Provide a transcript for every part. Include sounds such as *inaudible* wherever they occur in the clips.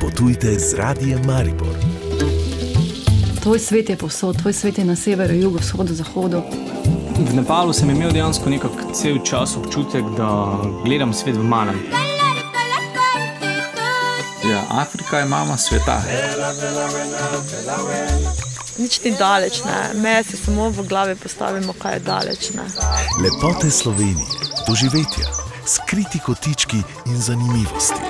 Odpotujte z radijem Maribor. Tvoj svet je povsod, tvoj svet je na severu, jugu, vzhodu, zahodu. V Nepalu sem imel dejansko nekako cel čas občutek, da gledam svet v malem. Ja, Afrika je mama sveta. Nič ni daleč, ne. meje si samo v glavi postavimo, kaj je daleč. Ne. Lepote Slovenije, doživetja, skriti kotički in zanimivosti.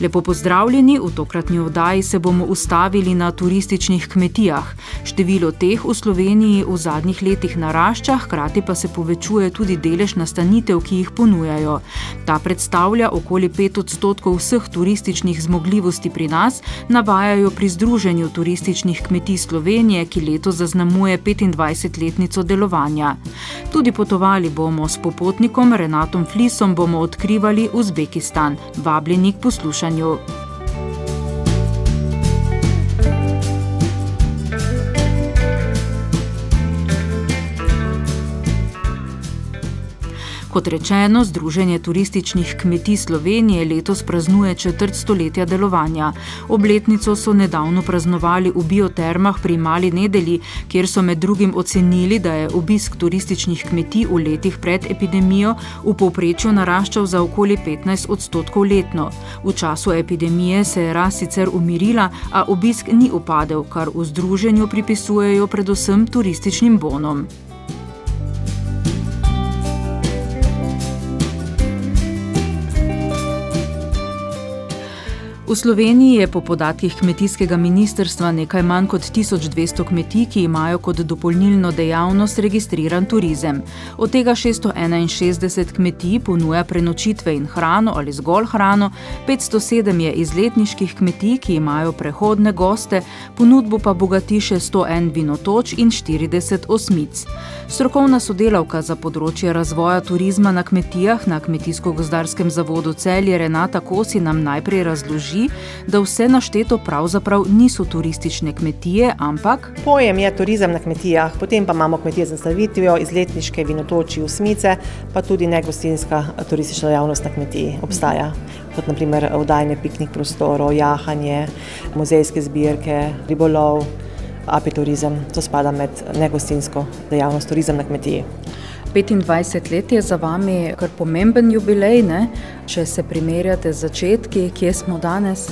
Lepo pozdravljeni, v tokratni oddaji se bomo ustavili na turističnih kmetijah. Število teh v Sloveniji v zadnjih letih narašča, hkrati pa se povečuje tudi delež nastanitev, ki jih ponujajo. Ta predstavlja okoli 5 odstotkov vseh turističnih zmogljivosti pri nas, navajajo pri Združenju turističnih kmetij Slovenije, ki leto zaznamuje 25-letnico delovanja. Tudi potovali bomo s popotnikom Renatom Flisom, bomo odkrivali Uzbekistan. Vabljeni k poslušanju poslušanju. Kot rečeno, Združenje turističnih kmetij Slovenije letos praznuje četrt stoletja delovanja. Obletnico so nedavno praznovali v biotermah pri Mali Nedeli, kjer so med drugim ocenili, da je obisk turističnih kmetij v letih pred epidemijo v povprečju naraščal za okoli 15 odstotkov letno. V času epidemije se je rast sicer umirila, a obisk ni upadel, kar v združenju pripisujejo predvsem turističnim bonom. V Sloveniji je po podatkih kmetijskega ministrstva nekaj manj kot 1200 kmetij, ki imajo kot dopolnilno dejavnost registriran turizem. Od tega 661 kmetij ponuja prenočitve in hrano ali zgolj hrano, 507 je izletniških kmetij, ki imajo prehodne goste, ponudbo pa bogati še 101 vinotoč in 40 osmic. Strokovna sodelavka za področje razvoja turizma na kmetijah na Kmetijsko-gozdarskem zavodu Celje Renata Kosi nam najprej razloži, drži, da vse našteto pravzaprav niso turistične kmetije, ampak. Pojem je turizem na kmetijah, potem pa imamo kmetije za stavitvijo, izletniške vinotoči, usmice, pa tudi negostinska turistična javnost na kmetiji obstaja. Kot naprimer vdajanje piknik prostorov, jahanje, muzejske zbirke, ribolov, apiturizem. To spada med negostinsko dejavnost turizem na kmetiji. 25 let je za vami kar pomemben jubilej, ne? če se primerjate z začetki, kje smo danes.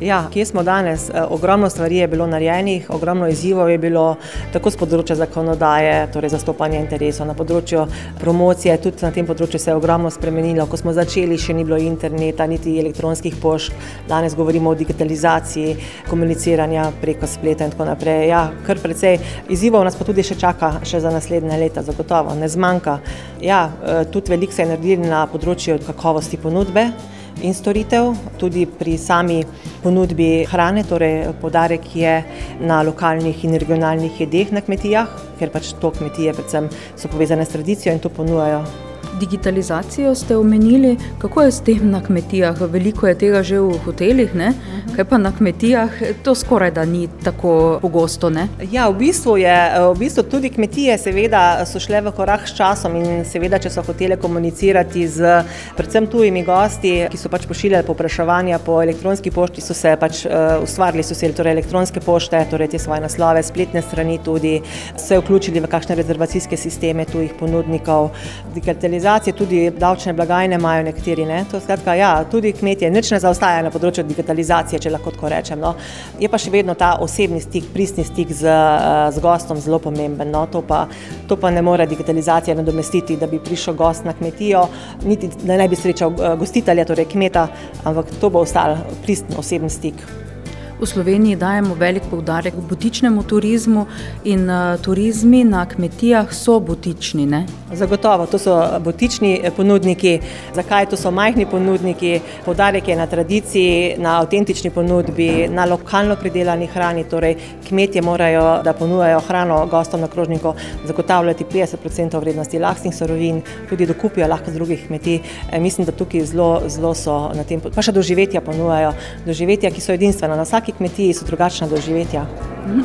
Ja, kje smo danes? Eh, ogromno stvari je bilo narejenih, ogromno izzivov je bilo tako z področja zakonodaje, torej zastopanja interesov, na področju promocije, tudi na tem področju se je ogromno spremenilo. Ko smo začeli, še ni bilo interneta, niti elektronskih pošt, danes govorimo o digitalizaciji komuniciranja preko spleta in tako naprej. Ja, kar precej izzivov nas pa tudi še čaka še za naslednje leta, zagotovo, ne zmanjka. Ja, eh, tudi veliko se je naredilo na področju kakovosti ponudbe in storitev, tudi pri sami ponudbi hrane, torej podarek je na lokalnih in regionalnih jedeh na kmetijah, ker pač to kmetije predvsem so povezane s tradicijo in to ponujajo digitalizacijo ste omenili, kako je s tem na kmetijah? Veliko je tega že v hotelih, ne? kaj pa na kmetijah, to skoraj da ni tako pogosto. Ne? Ja, v bistvu, je, v bistvu tudi kmetije seveda so šle v korak s časom in seveda, če so hotele komunicirati z predvsem tujimi gosti, ki so pač pošiljali popraševanja po elektronski pošti, so se pač uh, ustvarili, so se torej elektronske pošte, torej te svoje naslove, spletne strani tudi, se vključili v kakšne rezervacijske sisteme tujih ponudnikov. Digitalizacija digitalizacije, tudi davčne blagajne imajo nekateri. Ne? To, skratka, ja, tudi kmetje, nič ne zaostajajo na področju digitalizacije, če lahko tako rečem. No? Je pa še vedno ta osebni stik, pristni stik z, z gostom zelo pomemben. No? To, pa, to pa ne more digitalizacija nadomestiti, da bi prišel gost na kmetijo, niti da ne bi srečal eh, gostitelja, torej kmeta, ampak to bo ostal pristni osebni stik. V Sloveniji dajemo velik poudarek butičnemu turizmu in uh, turizmi na kmetijah so butični. Ne? Zagotovo, to so butični ponudniki. Zakaj to so majhni ponudniki? Poudarek je na tradiciji, na avtentični ponudbi, na lokalno pridelani hrani. Torej, kmetje morajo, da ponujajo hrano gostom na krožniku, zagotavljati 50% vrednosti lastnih sorovin, tudi dokupijo lahko z drugih kmetij. E, mislim, da tukaj zelo, zelo so na tem, pa še doživetja ponujajo. Doživetja, ki so edinstvena. Na vsaki kmetiji so drugačna doživetja.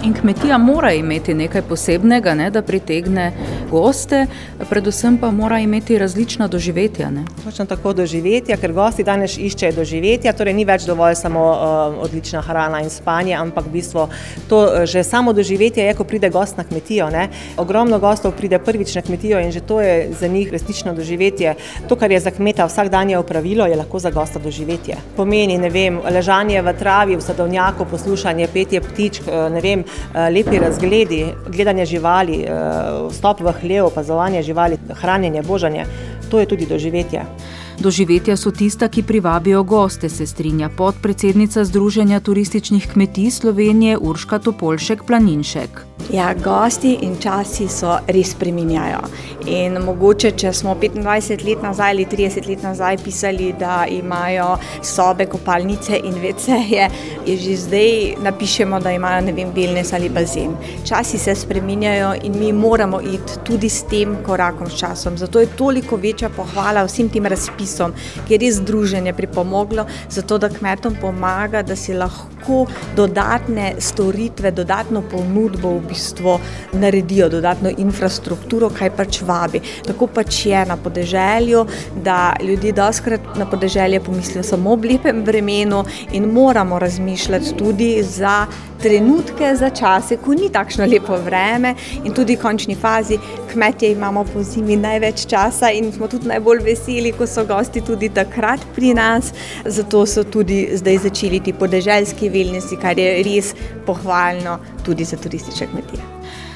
In kmetija mora imeti nekaj posebnega, ne, da pritegne goste, predvsem pa mora imeti različna doživetja. Ne. Točno tako doživetja, ker gosti danes iščejo doživetja, torej ni več dovolj samo uh, odlična hrana in spanje, ampak v bistvu to že samo doživetje je, ko pride gost na kmetijo. Ne. Ogromno gostov pride prvič na kmetijo in že to je za njih resnično doživetje. To, kar je za kmeta vsak dan je opravilo, je lahko za gosta doživetje. Pomeni, ne vem, ležanje v travi, v sadovnjaku, poslušanje petje ptičk, ne vem, lepi razgledi, gledanje živali, vstop v hlev, opazovanje živali, hranjenje, božanje, to je tudi doživetje. Doživetja so tista, ki privabijo goste, se strinja podpredsednica Združenja turističnih kmetij Slovenije Urška Topolšek Planinšek. Ja, gosti in časi so res spreminjajo. In mogoče, če smo 25 let nazaj ali 30 let nazaj pisali, da imajo sobe, kopalnice in veceje, je že zdaj napišemo, da imajo ne vem, wellness ali bazen. Časi se spreminjajo in mi moramo iti tudi s tem korakom s časom. Zato je toliko večja pohvala vsem tem razpisom, ki je res združenje pripomoglo, zato da kmetom pomaga, da si lahko dodatne storitve, dodatno ponudbo v bistvu naredijo dodatno infrastrukturo, kaj pač vabi. Tako pač je na podeželju, da ljudje doskrat na podeželje pomislijo samo ob lepem vremenu in moramo razmišljati tudi za trenutke, za čase, ko ni takšno lepo vreme in tudi v končni fazi kmetje imamo po zimi največ časa in smo tudi najbolj veseli, ko so gosti tudi takrat pri nas. Zato so tudi zdaj začeli ti podeželski velnesi, kar je res pohvalno tudi za turistične kmetije.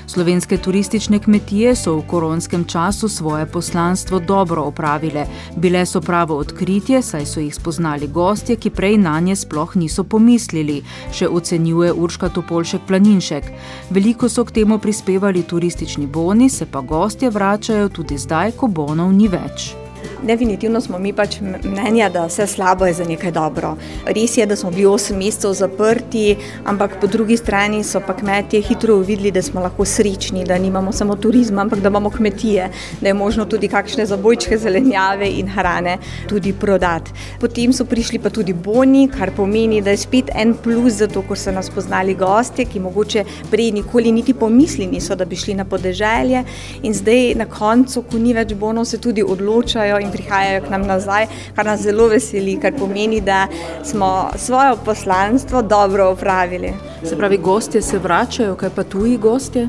Slovenske turistične kmetije so v koronskem času svoje poslanstvo dobro opravile. Bile so pravo odkritje, saj so jih spoznali gostje, ki prej na nje sploh niso pomislili, še ocenjuje Urška Topolšek Planinšek. Veliko so k temu prispevali turistični boni, se pa gostje vračajo tudi zdaj, ko bonov ni več. Definitivno smo mi pač mnenja, da vse slabo je za nekaj dobro. Res je, da smo bili 8 mesecev zaprti, ampak po drugi strani so pa kmetje hitro uvideli, da smo lahko srečni, da nimamo samo turizma, ampak da imamo kmetije, da je možno tudi kakšne zabojčke zelenjave in hrane tudi prodati. Potem so prišli pa tudi boni, kar pomeni, da je spet en plus za to, ko so nas poznali gostje, ki mogoče prej nikoli niti pomislili niso, da bi šli na podeželje in zdaj na koncu, ko ni več bonov, se tudi odločajo prihajajo k nam nazaj, kar nas zelo veseli, kar pomeni, da smo svoje poslanstvo dobro opravili. Se pravi, gostje se vračajo, kaj pa tuji gostje?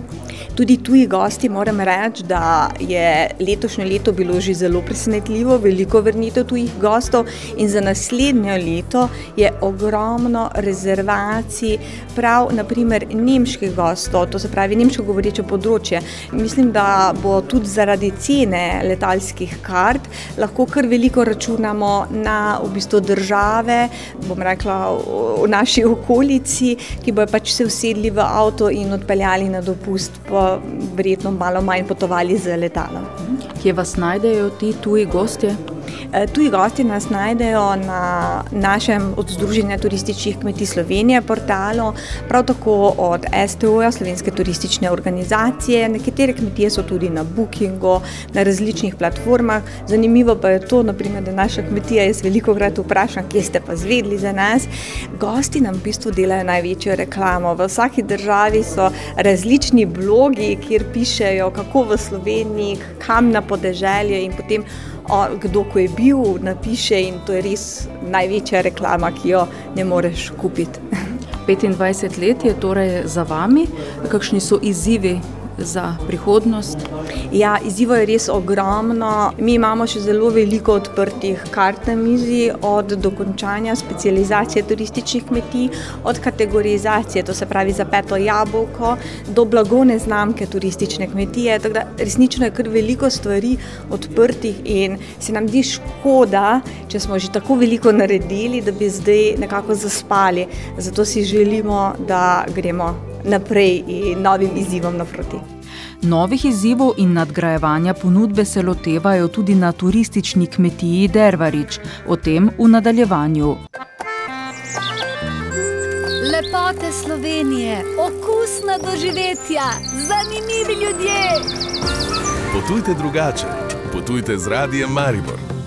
Tudi tuji gosti, moram reči, da je letošnje leto bilo že zelo presenetljivo, veliko vrnitev tujih gostov in za naslednjo leto je ogromno rezervacij, prav naprimer nemških gostov, to se pravi nemško govoreče področje. Mislim, da bo tudi zaradi cene letalskih kart lahko kar veliko računamo na v bistvu države, bom rekla v naši okolici, ki bojo pač se usedli v avto in odpeljali na dopust pa verjetno malo manj potovali z letalom. Kje vas najdejo ti tuji gostje? Tuji gosti nas najdejo na našem od Združenja turističnih kmetij Slovenije portalu, prav tako od STO-ja, Slovenske turistične organizacije. Nekatere kmetije so tudi na Bookingu, na različnih platformah. Zanimivo pa je to, naprimer, da naša kmetija, jaz veliko krat vprašam, kje ste pa zvedli za nas. Gosti nam v bistvu delajo največjo reklamo. V vsaki državi so različni blogi, kjer pišejo, kako v Sloveniji, kam na podeželje in potem o, kdo ko je bil, napiše in to je res največja reklama, ki jo ne moreš kupiti. *laughs* 25 let je torej za vami, kakšni so izzivi za prihodnost? Ja, izzivov je res ogromno. Mi imamo še zelo veliko odprtih kart na mizi, od dokončanja specializacije turističnih kmetij, od kategorizacije, to se pravi za peto jabolko, do blagovne znamke turistične kmetije. Tako da resnično je kar veliko stvari odprtih in se nam zdi škoda, če smo že tako veliko naredili, da bi zdaj nekako zaspali. Zato si želimo, da gremo naprej in novim izzivom naproti. Novih izzivov in nadgrajevanja ponudbe se lotevajo tudi na turistični kmetiji Dervarič, o tem v nadaljevanju. Lepote Slovenije, okusna doživetja, zanimivi ljudje. Potujte drugače, potujte z radijem Maribor.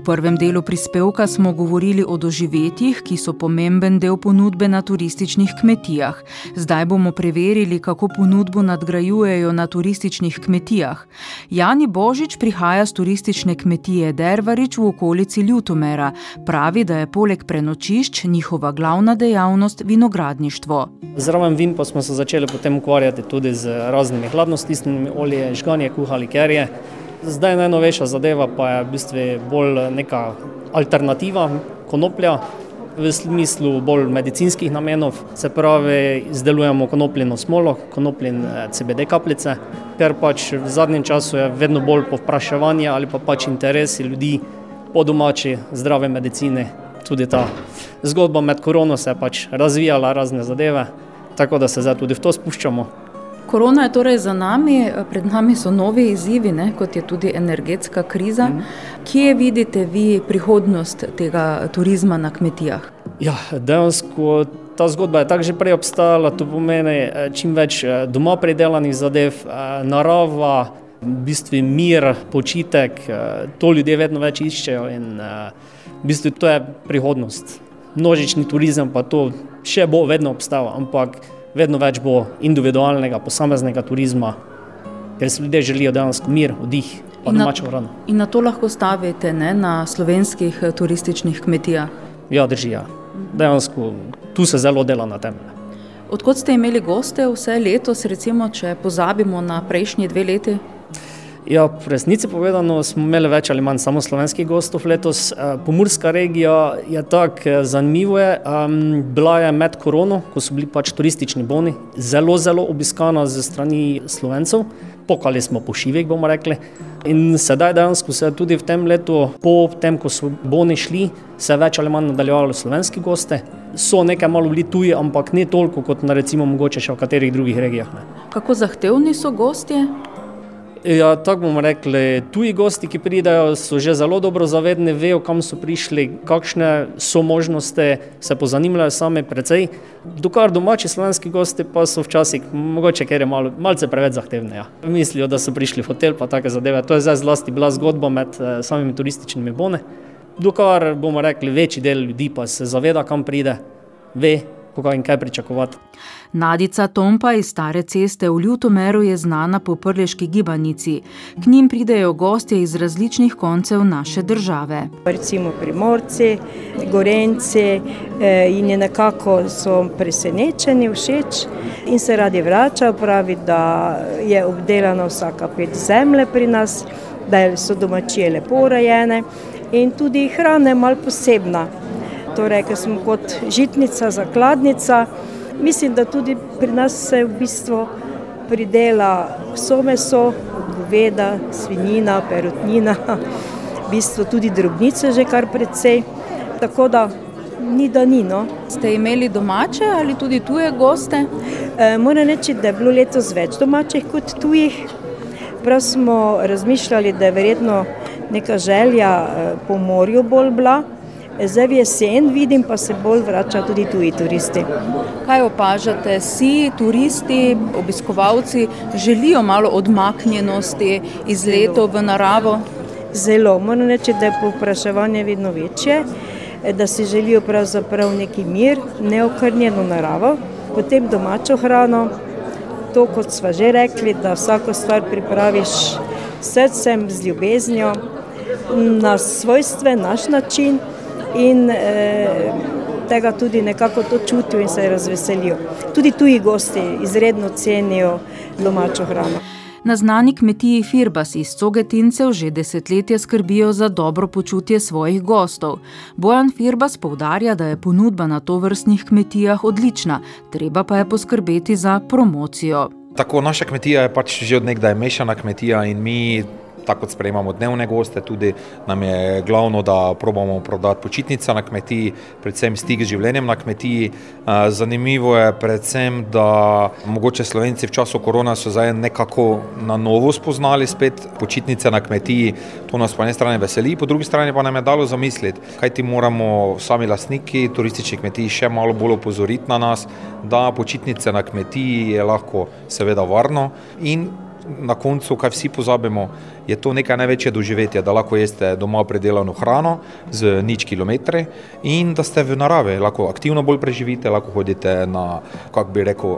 V prvem delu prispevka smo govorili o doživetjih, ki so pomemben del ponudbe na turističnih kmetijah. Zdaj bomo preverili, kako ponudbo nadgrajujejo na turističnih kmetijah. Jani Božič prihaja z turistične kmetije Dervarič v okolici Ljutomera. Pravi, da je poleg prenočišč njihova glavna dejavnost vinogradništvo. Zraven vin pa smo se začeli potem ukvarjati tudi z raznimi hladnostisnimi olje, žganje, kuha, likerje. Zdaj najnovejša zadeva pa je v bistvu bolj neka alternativa konoplja v smislu bolj medicinskih namenov. Se pravi, izdelujemo konopljino smolo, konopljin CBD kapljice, ker pač v zadnjem času je vedno bolj povpraševanje ali pa pač interesi ljudi po domači zdrave medicine. Tudi ta zgodba med korono se je pač razvijala razne zadeve, tako da se zdaj tudi v to spuščamo. Korona je torej za nami, pred nami so novi izzivi, ne, kot je tudi energetska kriza. Mm. Kje vidite vi prihodnost tega turizma na kmetijah? Ja, dejansko ta zgodba je tako že prej obstajala, to pomeni čim več doma pridelanih zadev, narava, v bistvu mir, počitek, to ljudje vedno več iščejo in v bistvu to je prihodnost. Množični turizem pa to še bo vedno obstajal, ampak vedno več bo individualnega, posameznega turizma, ker si ljudje želijo dejansko mir, vdih, pa domačo hrano. In na to lahko stavite ne, na slovenskih turističnih kmetijah? Ja, drži. Ja. Dejansko tu se zelo dela na tem. Odkot ste imeli goste vse letos, recimo, če pozabimo na prejšnji dve leti? Ja, v resnici povedano smo imeli več ali manj samo slovenskih gostov letos. Pomurska regija je tako zanimiva. Um, bila je med korono, ko so bili pač turistični boni, zelo, zelo obiskana ze strani slovencev. Pokali smo po šivih, bomo rekli. In sedaj dejansko se je tudi v tem letu, po tem, ko so boni šli, se je več ali manj nadaljevalo slovenski gosti. So nekaj malo bili tuji, ampak ne toliko kot na recimo mogoče še v katerih drugih regijah. Ne. Kako zahtevni so gostje? Ja, tako bomo rekli, tuji gosti, ki pridejo, so že zelo dobro zavedni, vejo, kam so prišli, kakšne so možnosti, se pozanimajo sami precej. Dokar domači slovenski gosti pa so včasih, mogoče ker je malo, malce preveč zahtevni. Ja. Mislijo, da so prišli v hotel, pa take zadeve. To je zdaj zlasti bila zgodba med eh, samimi turističnimi boni. Dokar bomo rekli, večji del ljudi pa se zaveda, kam pride, ve, koga in kaj pričakovati. Nadica Tompa iz Stare ceste v Ljutomeru je znana po prleški gibanici. K njim pridejo gostje iz različnih koncev naše države. Recimo primorci, gorenci in je nekako so presenečeni, všeč in se radi vračajo, pravi, da je obdelana vsaka pet zemlje pri nas, da so domačije lepo urejene in tudi hrana je malo posebna. Torej, ker smo kot žitnica, zakladnica, mislim, da tudi pri nas se v bistvu pridela vso meso, goveda, svinjina, perutnina, v bistvu tudi drobnice že kar precej, tako da ni da ni. No. Ste imeli domače ali tudi tuje goste? E, moram reči, da je bilo letos več domačih kot tujih. Prav smo razmišljali, da je verjetno neka želja po morju bolj bila. Zdaj v jesen vidim, pa se bolj vračajo tudi tuji turisti. Kaj opažate, si turisti, obiskovalci želijo malo odmaknjenosti iz letov v naravo? Zelo, moram reči, da je povpraševanje vedno večje, da si želijo pravzaprav neki mir, neokrnjeno naravo, potem domačo hrano. To, kot smo že rekli, da vsako stvar pripraviš srcem, z ljubeznijo, na svojstven naš način. In eh, tega tudi nekako to čutijo in se razveselijo. Tudi tuji gosti izredno cenijo domačo hrano. Na znani kmetiji Firbas iz Cogetincev že desetletje skrbijo za dobro počutje svojih gostov. Bojan Firbas povdarja, da je ponudba na to vrstnih kmetijah odlična, treba pa je poskrbeti za promocijo. Tako naša kmetija je pač že odnegdaj mešana kmetija in mi tako kot sprejemamo dnevne goste, tudi nam je glavno, da probamo prodati počitnice na kmetiji, predvsem stik z življenjem na kmetiji. Zanimivo je predvsem, da mogoče Slovenci v času korona so zdaj nekako na novo spoznali spet počitnice na kmetiji. To nas po eni strani veseli, po drugi strani pa nam je dalo zamisliti, kaj ti moramo sami lastniki turističnih kmetij še malo bolj opozoriti na nas, da počitnice na kmetiji je lahko seveda varno in na koncu, kaj vsi pozabimo, je to nekaj največje doživetje, da lahko jeste doma predelano hrano z nič kilometri in da ste v naravi, lahko aktivno bolj preživite, lahko hodite na, kako bi rekel,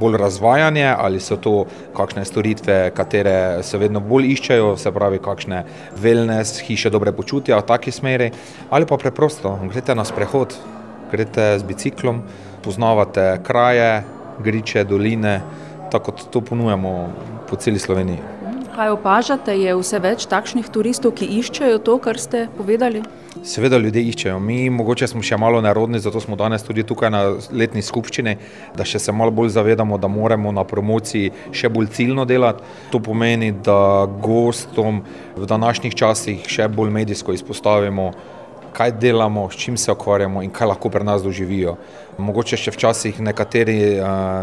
bolj razvajanje ali so to kakšne storitve, katere se vedno bolj iščejo, se pravi kakšne wellness, hiše dobre počutja v taki smeri ali pa preprosto, greste na sprehod, greste z biciklom, poznavate kraje, griče, doline, tako kot to ponujamo po celi Sloveniji. Kaj opažate, je vse več takšnih turistov, ki iščejo to, kar ste povedali? Seveda ljudje iščejo. Mi mogoče smo še malo nerodni, zato smo danes tudi tukaj na letni skupščini, da še se malo bolj zavedamo, da moramo na promociji še bolj ciljno delati. To pomeni, da gostom v današnjih časih še bolj medijsko izpostavimo, kaj delamo, s čim se ukvarjamo in kaj lahko pri nas doživijo. Mogoče še včasih nekateri uh,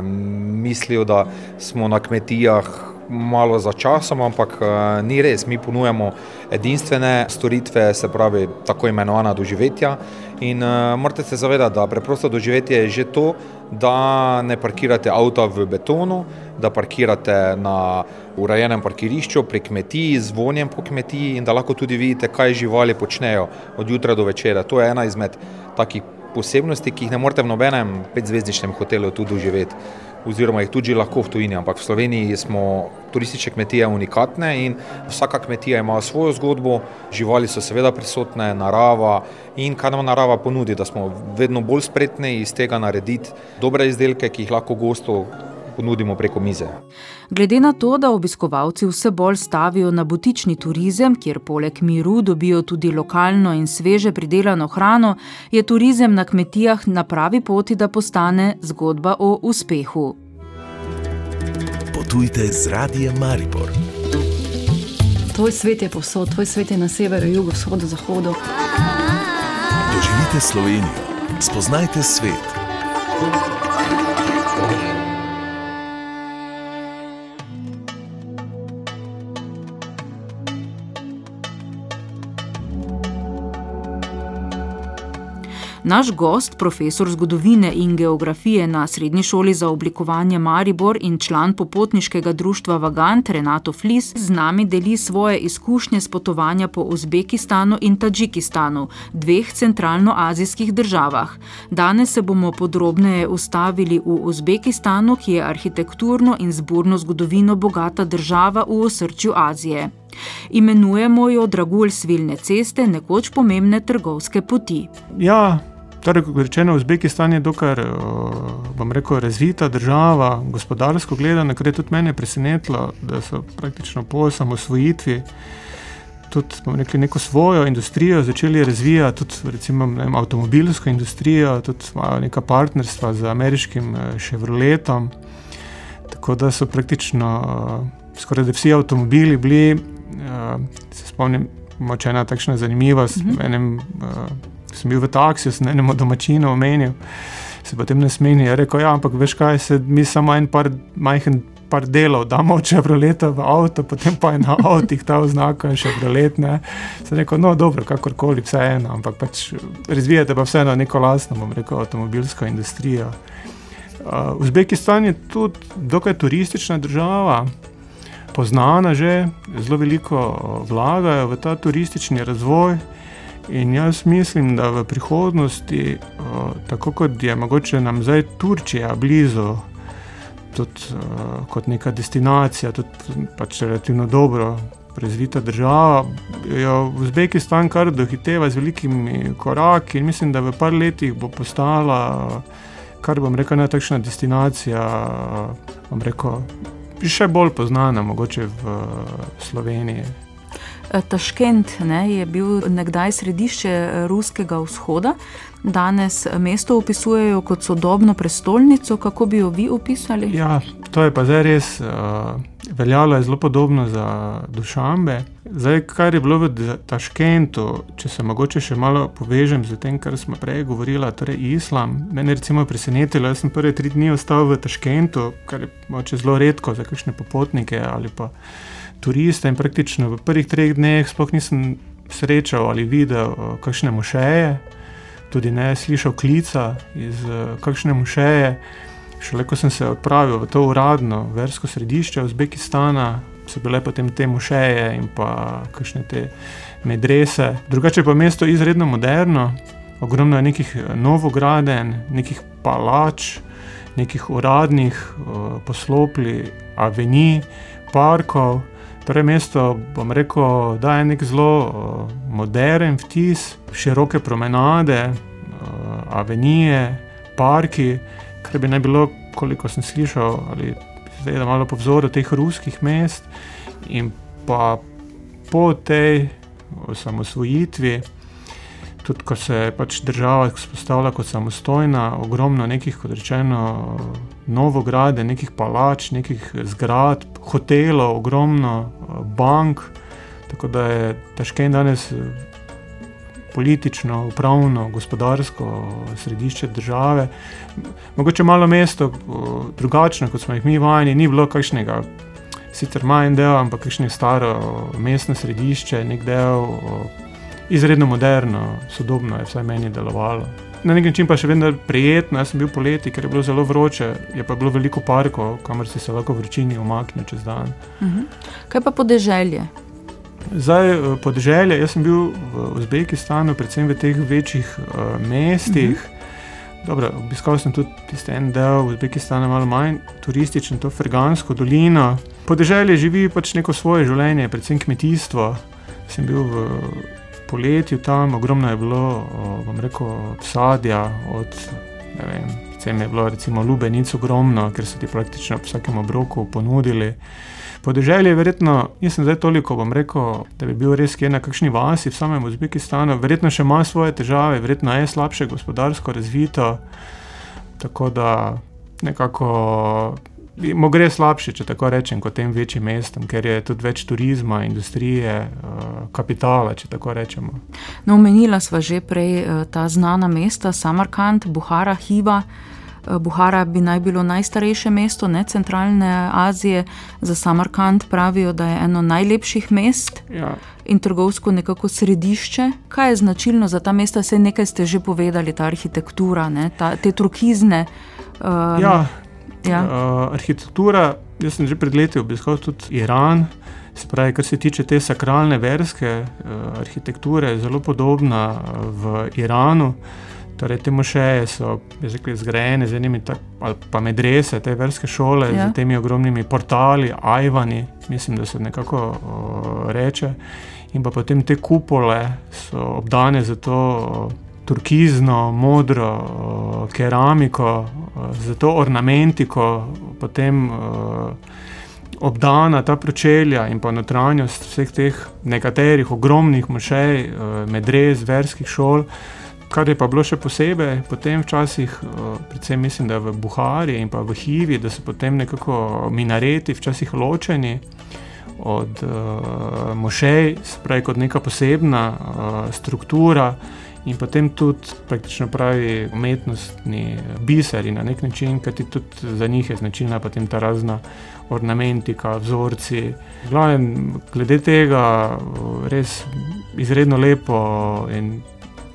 mislijo, da smo na kmetijah malo za časom, ampak uh, ni res. Mi ponujamo edinstvene storitve, se pravi tako imenovana doživetja. In uh, morate se zavedati, da preprosto doživetje je že to, da ne parkirate avta v betonu, da parkirate na urejenem parkirišču pri kmetiji, z vonjem po kmetiji in da lahko tudi vidite, kaj živali počnejo od jutra do večera. To je ena izmed takih posebnosti, ki jih ne morete v nobenem petzvezdičnem hotelu tudi doživeti. Oziroma, jih tudi lahko v tujini, ampak v Sloveniji smo turistične kmetije unikatne in vsaka kmetija ima svojo zgodbo, živali so seveda prisotne, narava in kaj nam narava ponudi, da smo vedno bolj spretni iz tega narediti dobre izdelke, ki jih lahko gostov ponudimo preko mize. Glede na to, da obiskovalci vse bolj stavijo na butični turizem, kjer poleg miru dobijo tudi lokalno in sveže pridelano hrano, je turizem na kmetijah na pravi poti, da postane zgodba o uspehu. Potujte z radijem Maribor. Tvoj svet je povsod, tvoj svet je na severu, jugu, vzhodu, zahodu. Doživite Slovenijo, spoznajte svet. Naš gost, profesor zgodovine in geografije na Srednji šoli za oblikovanje Maribor in član popotniškega društva Vagant Renato Flis, z nami deli svoje izkušnje s potovanja po Uzbekistanu in Tadžikistanu, dveh centralnoazijskih državah. Danes se bomo podrobneje ustavili v Uzbekistanu, ki je arhitekturno in zborno zgodovino bogata država v osrčju Azije. Imenujemo jo Dragulj svilne ceste, nekoč pomembne trgovske poti. Ja, Torej, kot rečeno, Uzbekistan je dokaj, bom rekel, razvita država, gospodarsko gledano, kar je tudi mene presenetilo, da so praktično po osamosvojitvi tudi, bom rekel, neko svojo industrijo začeli razvijati, tudi recimo vem, avtomobilsko industrijo, tudi imajo neka partnerstva z ameriškim Chevroletom, tako da so praktično skoraj da vsi avtomobili bili, se spomnim, močena takšna zanimivost, uh -huh. v enem sem bil v taksiju, sem enemu domačinu omenil, se potem ne smeni. Je rekel, ja, ampak veš kaj, se mi samo en par majhen. Par delov, da moče vrleta v avto, potem pa je na avtih ta oznaka in še vrletne. Sem rekel, no, dobro, kakorkoli, vse eno, ampak pač razvijate pa vseeno neko lastno, bom rekel, avtomobilsko industrijo. Uh, Uzbekistan je tudi dokaj turistična država, poznana že, zelo veliko vlagajo v ta turistični razvoj. In jaz mislim, da v prihodnosti, tako kot je mogoče nam zdaj Turčija blizu, tudi kot neka destinacija, tudi pač relativno dobro razvita država. Jo Uzbekistan kar dohiteva z velikimi koraki in mislim, da v par letih bo postala, kar bom rekel, ne takšna destinacija, bom rekel, še bolj poznana mogoče v Sloveniji. Taškent ne, je bil nekdaj središče ruskega vzhoda, danes mesto opisujejo kot sodobno prestolnico. Kako bi jo vi opisali? Ja, to je pa zdaj res. Uh, veljalo je zelo podobno za Dušambe. Zdaj, kar je bilo v Taškentu, če se mogoče še malo povežem z tem, kar smo prej govorili, torej islam. Mene je presenetilo, jaz sem prve tri dni ostal v Taškentu, kar je moče zelo redko za kakšne popotnike ali pa turiste in praktično v prvih treh dneh sploh nisem srečal ali videl uh, kakšne mošeje, tudi ne slišal klica iz uh, kakšne mošeje. Šele ko sem se odpravil v to uradno versko središče Uzbekistana, so bile potem te mošeje in pa kakšne te medrese. Drugače pa mesto izredno moderno, ogromno je nekih novograden, nekih palač, nekih uradnih uh, poslopli, aveni, parkov. Torej, mesto, bom rekel, da je nek zelo uh, moderen vtis, široke promenade, uh, avenije, parki, kar bi naj bilo, koliko sem slišal, ali zdaj da malo po vzoru teh ruskih mest. In pa po tej osamosvojitvi, tudi ko se je pač država vzpostavila kot samostojna, ogromno nekih, kot rečeno, novograde, nekih palač, nekih zgradb, hotelov, ogromno bank. Tako da je Taškent danes politično, upravno, gospodarsko središče države. Mogoče malo mesto, drugačno kot smo jih mi vajeni, ni bilo kakšnega, sicer manj del, ampak kakšno staro mestno središče, nek del, izredno moderno, sodobno je vsaj meni delovalo. Na nek način pa še vedno prijetno, jaz sem bil poleti, ker je bilo zelo vroče, je pa bilo veliko parkov, kamor si se lahko vročini umaknil čez dan. Uh -huh. Kaj pa podeželje? Zdaj, podeželje, jaz sem bil v Uzbekistanu, predvsem v teh večjih uh, mestih. Uh -huh. Dobro, obiskal sem tudi tisti en del Uzbekistana, malo manj turističen, to Fergansko dolino. Podeželje živi pač neko svoje življenje, predvsem kmetijstvo. Sem bil v poletju tam, ogromno je bilo, bom rekel, sadja, od ne vem, predvsem je bilo recimo lubenic ogromno, ker so ti praktično v vsakem obroku ponudili. Podeželje je verjetno, nisem zdaj toliko, bom rekel, da bi bil res kje na kakšni vasi v samem Uzbekistanu, verjetno še ima svoje težave, verjetno je slabše gospodarsko razvito, tako da nekako mu gre slabše, če tako rečem, kot tem večjim mestom, ker je tudi več turizma, industrije, kapitala, če tako rečemo. No, omenila sva že prej ta znana mesta, Samarkand, Buhara, Hiva. Buhara bi naj bilo najstarejše mesto ne, centralne Azije, za Samarkand pravijo, da je eno najlepših mest ja. in trgovsko nekako središče. Kaj je značilno za ta mesta? Vse nekaj ste že povedali, ta arhitektura, ne, ta, te turkizne. Um, ja, ja. Uh, arhitektura. Jaz sem že pred leti obiskal tudi Iran. Spravi, kar se tiče te sakralne verske uh, arhitekture, je zelo podobna v Iranu. Torej, te mošeje so rekli, zgrajene z enimi, ali pa medrese, te verske šole, ja. z temi ogromnimi portali, ajvani, mislim, da se nekako o, reče. In pa potem te kupole so obdane z to turkizno, modro o, keramiko, o, z to ornamentiko, potem o, obdana ta pročelja in pa notranjost vseh teh nekaterih ogromnih mošej, o, medres, verskih šol. Kar je pa bilo še posebej, potem včasih, predvsem mislim, da v Buhari in pa v Hivi, da so potem nekako minareti včasih ločeni od uh, mošej, spravi kot neka posebna uh, struktura in potem tudi praktično pravi umetnostni biseri na nek način, kajti tudi za njih je značilna potem ta razna ornamentika, vzorci. Glavnem, glede tega res izredno lepo in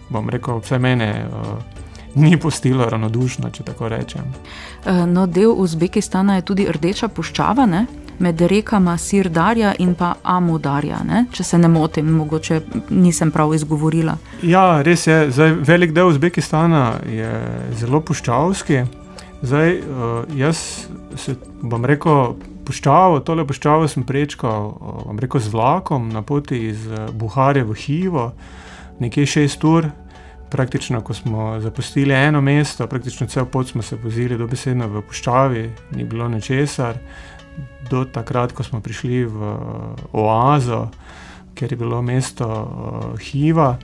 bom rekel, vse mene uh, ni postilo ravnodušno, če tako rečem. No, del Uzbekistana je tudi rdeča puščava, ne? Med rekama Sirdarja in pa Amudarja, ne? če se ne motim, mogoče nisem prav izgovorila. Ja, res je. Zdaj, velik del Uzbekistana je zelo puščavski. Zdaj, uh, jaz bom rekel, puščavo, tole puščavo sem prečkal, vam rekel, z vlakom na poti iz Buhare v Hivo, nekje šest ur. Praktično, ko smo zapustili eno mesto, praktično cel pot smo se vozili dobesedno v puščavi, ni bilo ničesar, do takrat, ko smo prišli v Oazo, kjer je bilo mesto Hiva.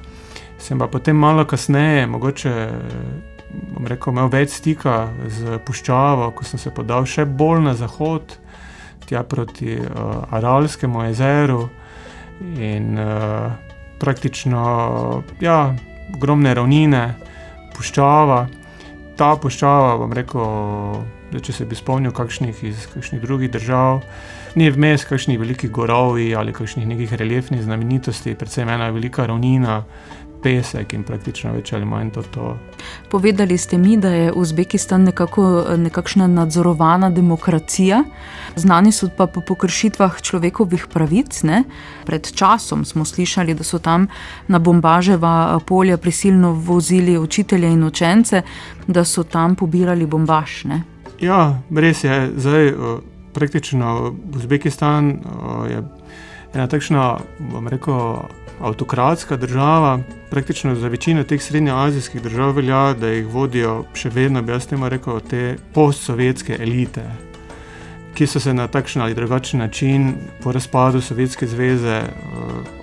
Sem pa potem malo kasneje, mogoče bom rekel, imel več stika z puščavo, ko sem se podal še bolj na zahod, tja proti uh, Aralskemu jezeru in uh, praktično, ja, ogromne ravnine, puščava. Ta puščava, bom rekel, da če se bi spomnil kakšnih iz kakšnih drugih držav, ni vmes kakšnih velikih gorovi ali kakšnih nekih reliefnih znamenitosti, predvsem ena velika ravnina, pesek in praktično več ali manj to. to. Povedali ste mi, da je Uzbekistan nekako nekakšna nadzorovana demokracija, znani so pa po pokršitvah človekovih pravic. Ne? Pred časom smo slišali, da so tam na bombaževa polja prisilno vozili učitelje in učence, da so tam pobirali bombaž. Ne? Ja, res je. Zdaj, praktično Uzbekistan je ena takšna, bom rekel, avtokratska država. Praktično za večino teh srednjeazijskih držav velja, da jih vodijo še vedno, bi jaz temu rekel, te postsovjetske elite, ki so se na takšen ali drugačen način po razpadu Sovjetske zveze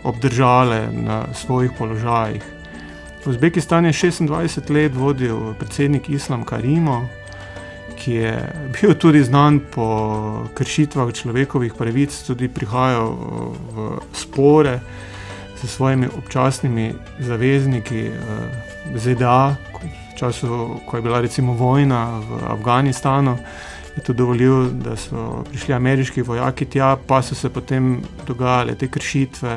obdržale na svojih položajih. Uzbekistan je 26 let vodil predsednik Islam Karimov, ki je bil tudi znan po kršitvah človekovih pravic, tudi prihajal v spore s svojimi občasnimi zavezniki v ZDA, v času, ko je bila recimo vojna v Afganistanu. Je to dovolil, da so prišli ameriški vojaki tja, pa so se potem dogajale te kršitve,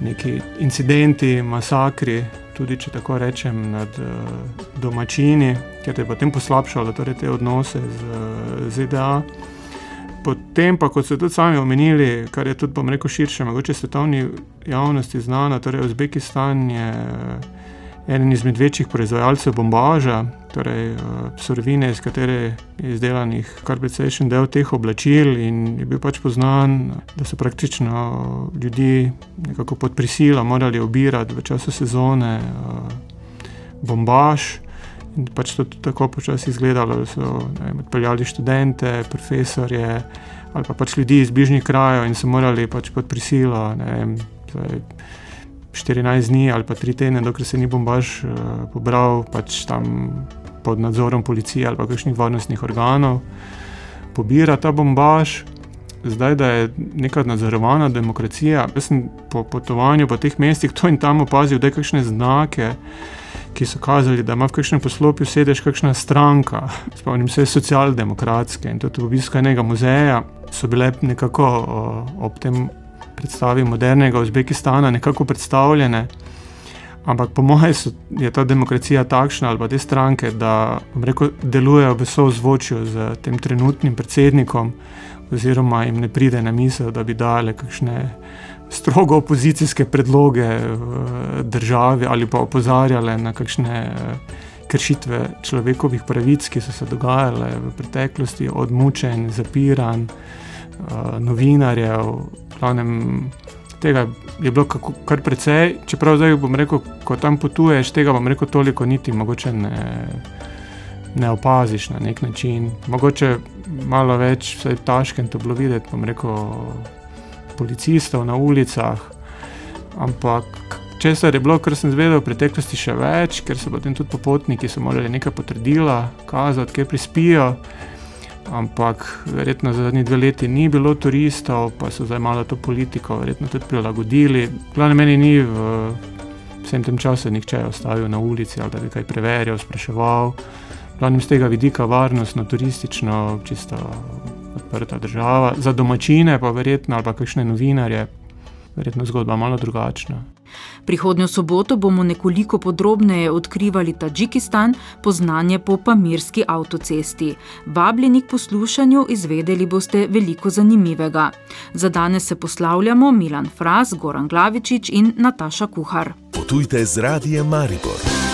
neki incidenti, masakri, tudi če tako rečem, nad domačini, ki je potem poslabšalo torej te odnose z ZDA. Potem pa, kot ste tudi sami omenili, kar je tudi, bom rekel, širše, mogoče svetovni javnosti znano, torej Uzbekistan je eden izmed večjih proizvajalcev bombaža, torej surovine, iz katere je izdelanih kar precejšen del teh oblačil in je bil pač poznan, da so praktično ljudi nekako pod prisilo morali obirati v času sezone bombaž. In pač to tako počasi izgledalo, da so odpeljali študente, profesorje ali pa pač ljudi iz bližnjih krajev in so morali pač pod prisilo. Vem, 14 dni ali pa 3 tedne, dokler se ni bombaž uh, pobral, pač tam pod nadzorom policije ali pa kakšnih varnostnih organov, pobira ta bombaž. Zdaj, da je neka nadzorovana demokracija, jaz sem po potovanju po teh mestih to in tam opazil, da je kakšne znake ki so kazali, da ima v kakšnem poslopju sedež kakšna stranka, *laughs* spomnim se socialdemokratske in tudi v obisku enega muzeja so bile nekako ob tem predstavi modernega Uzbekistana nekako predstavljene. Ampak po mojem je ta demokracija takšna ali pa te stranke, da rekel, delujejo v sozvočju z tem trenutnim predsednikom, oziroma jim ne pride na misel, da bi dale kakšne strogo opozicijske predloge državi ali pa opozarjale na kakšne kršitve človekovih pravic, ki so se dogajale v preteklosti, od mučenj, zapiranj, novinarjev. Planem, tega je bilo kar precej, čeprav zdaj bom rekel, ko tam potuješ, tega bom rekel toliko niti mogoče ne. Ne opaziš na nek način, mogoče malo več, vsaj taškem to bilo videti, bom rekel, policistov na ulicah. Ampak česar je bilo, kar sem zvedel v preteklosti, še več, ker so potem tudi popotniki morali nekaj potrdila, kazati, kje prispijo. Ampak verjetno za zadnji dve leti ni bilo turistov, pa so zdaj malo to politiko verjetno tudi prilagodili. Glavno meni ni v vsem tem času nihče ostavil na ulici ali da bi kaj preverjal, spraševal. Glavno z tega vidika varnostno, turistično, čisto odprta država, za domačine pa verjetno ali pa kakšne novinarje, verjetno zgodba malo drugačna. Prihodnjo soboto bomo nekoliko podrobneje odkrivali Tadžikistan, poznanje po Pamirski avtocesti. Vabljeni k poslušanju, izvedeli boste veliko zanimivega. Za danes se poslavljamo Milan Fras, Goran Glavičič in Nataša Kuhar. Potujte z radijem Maribor.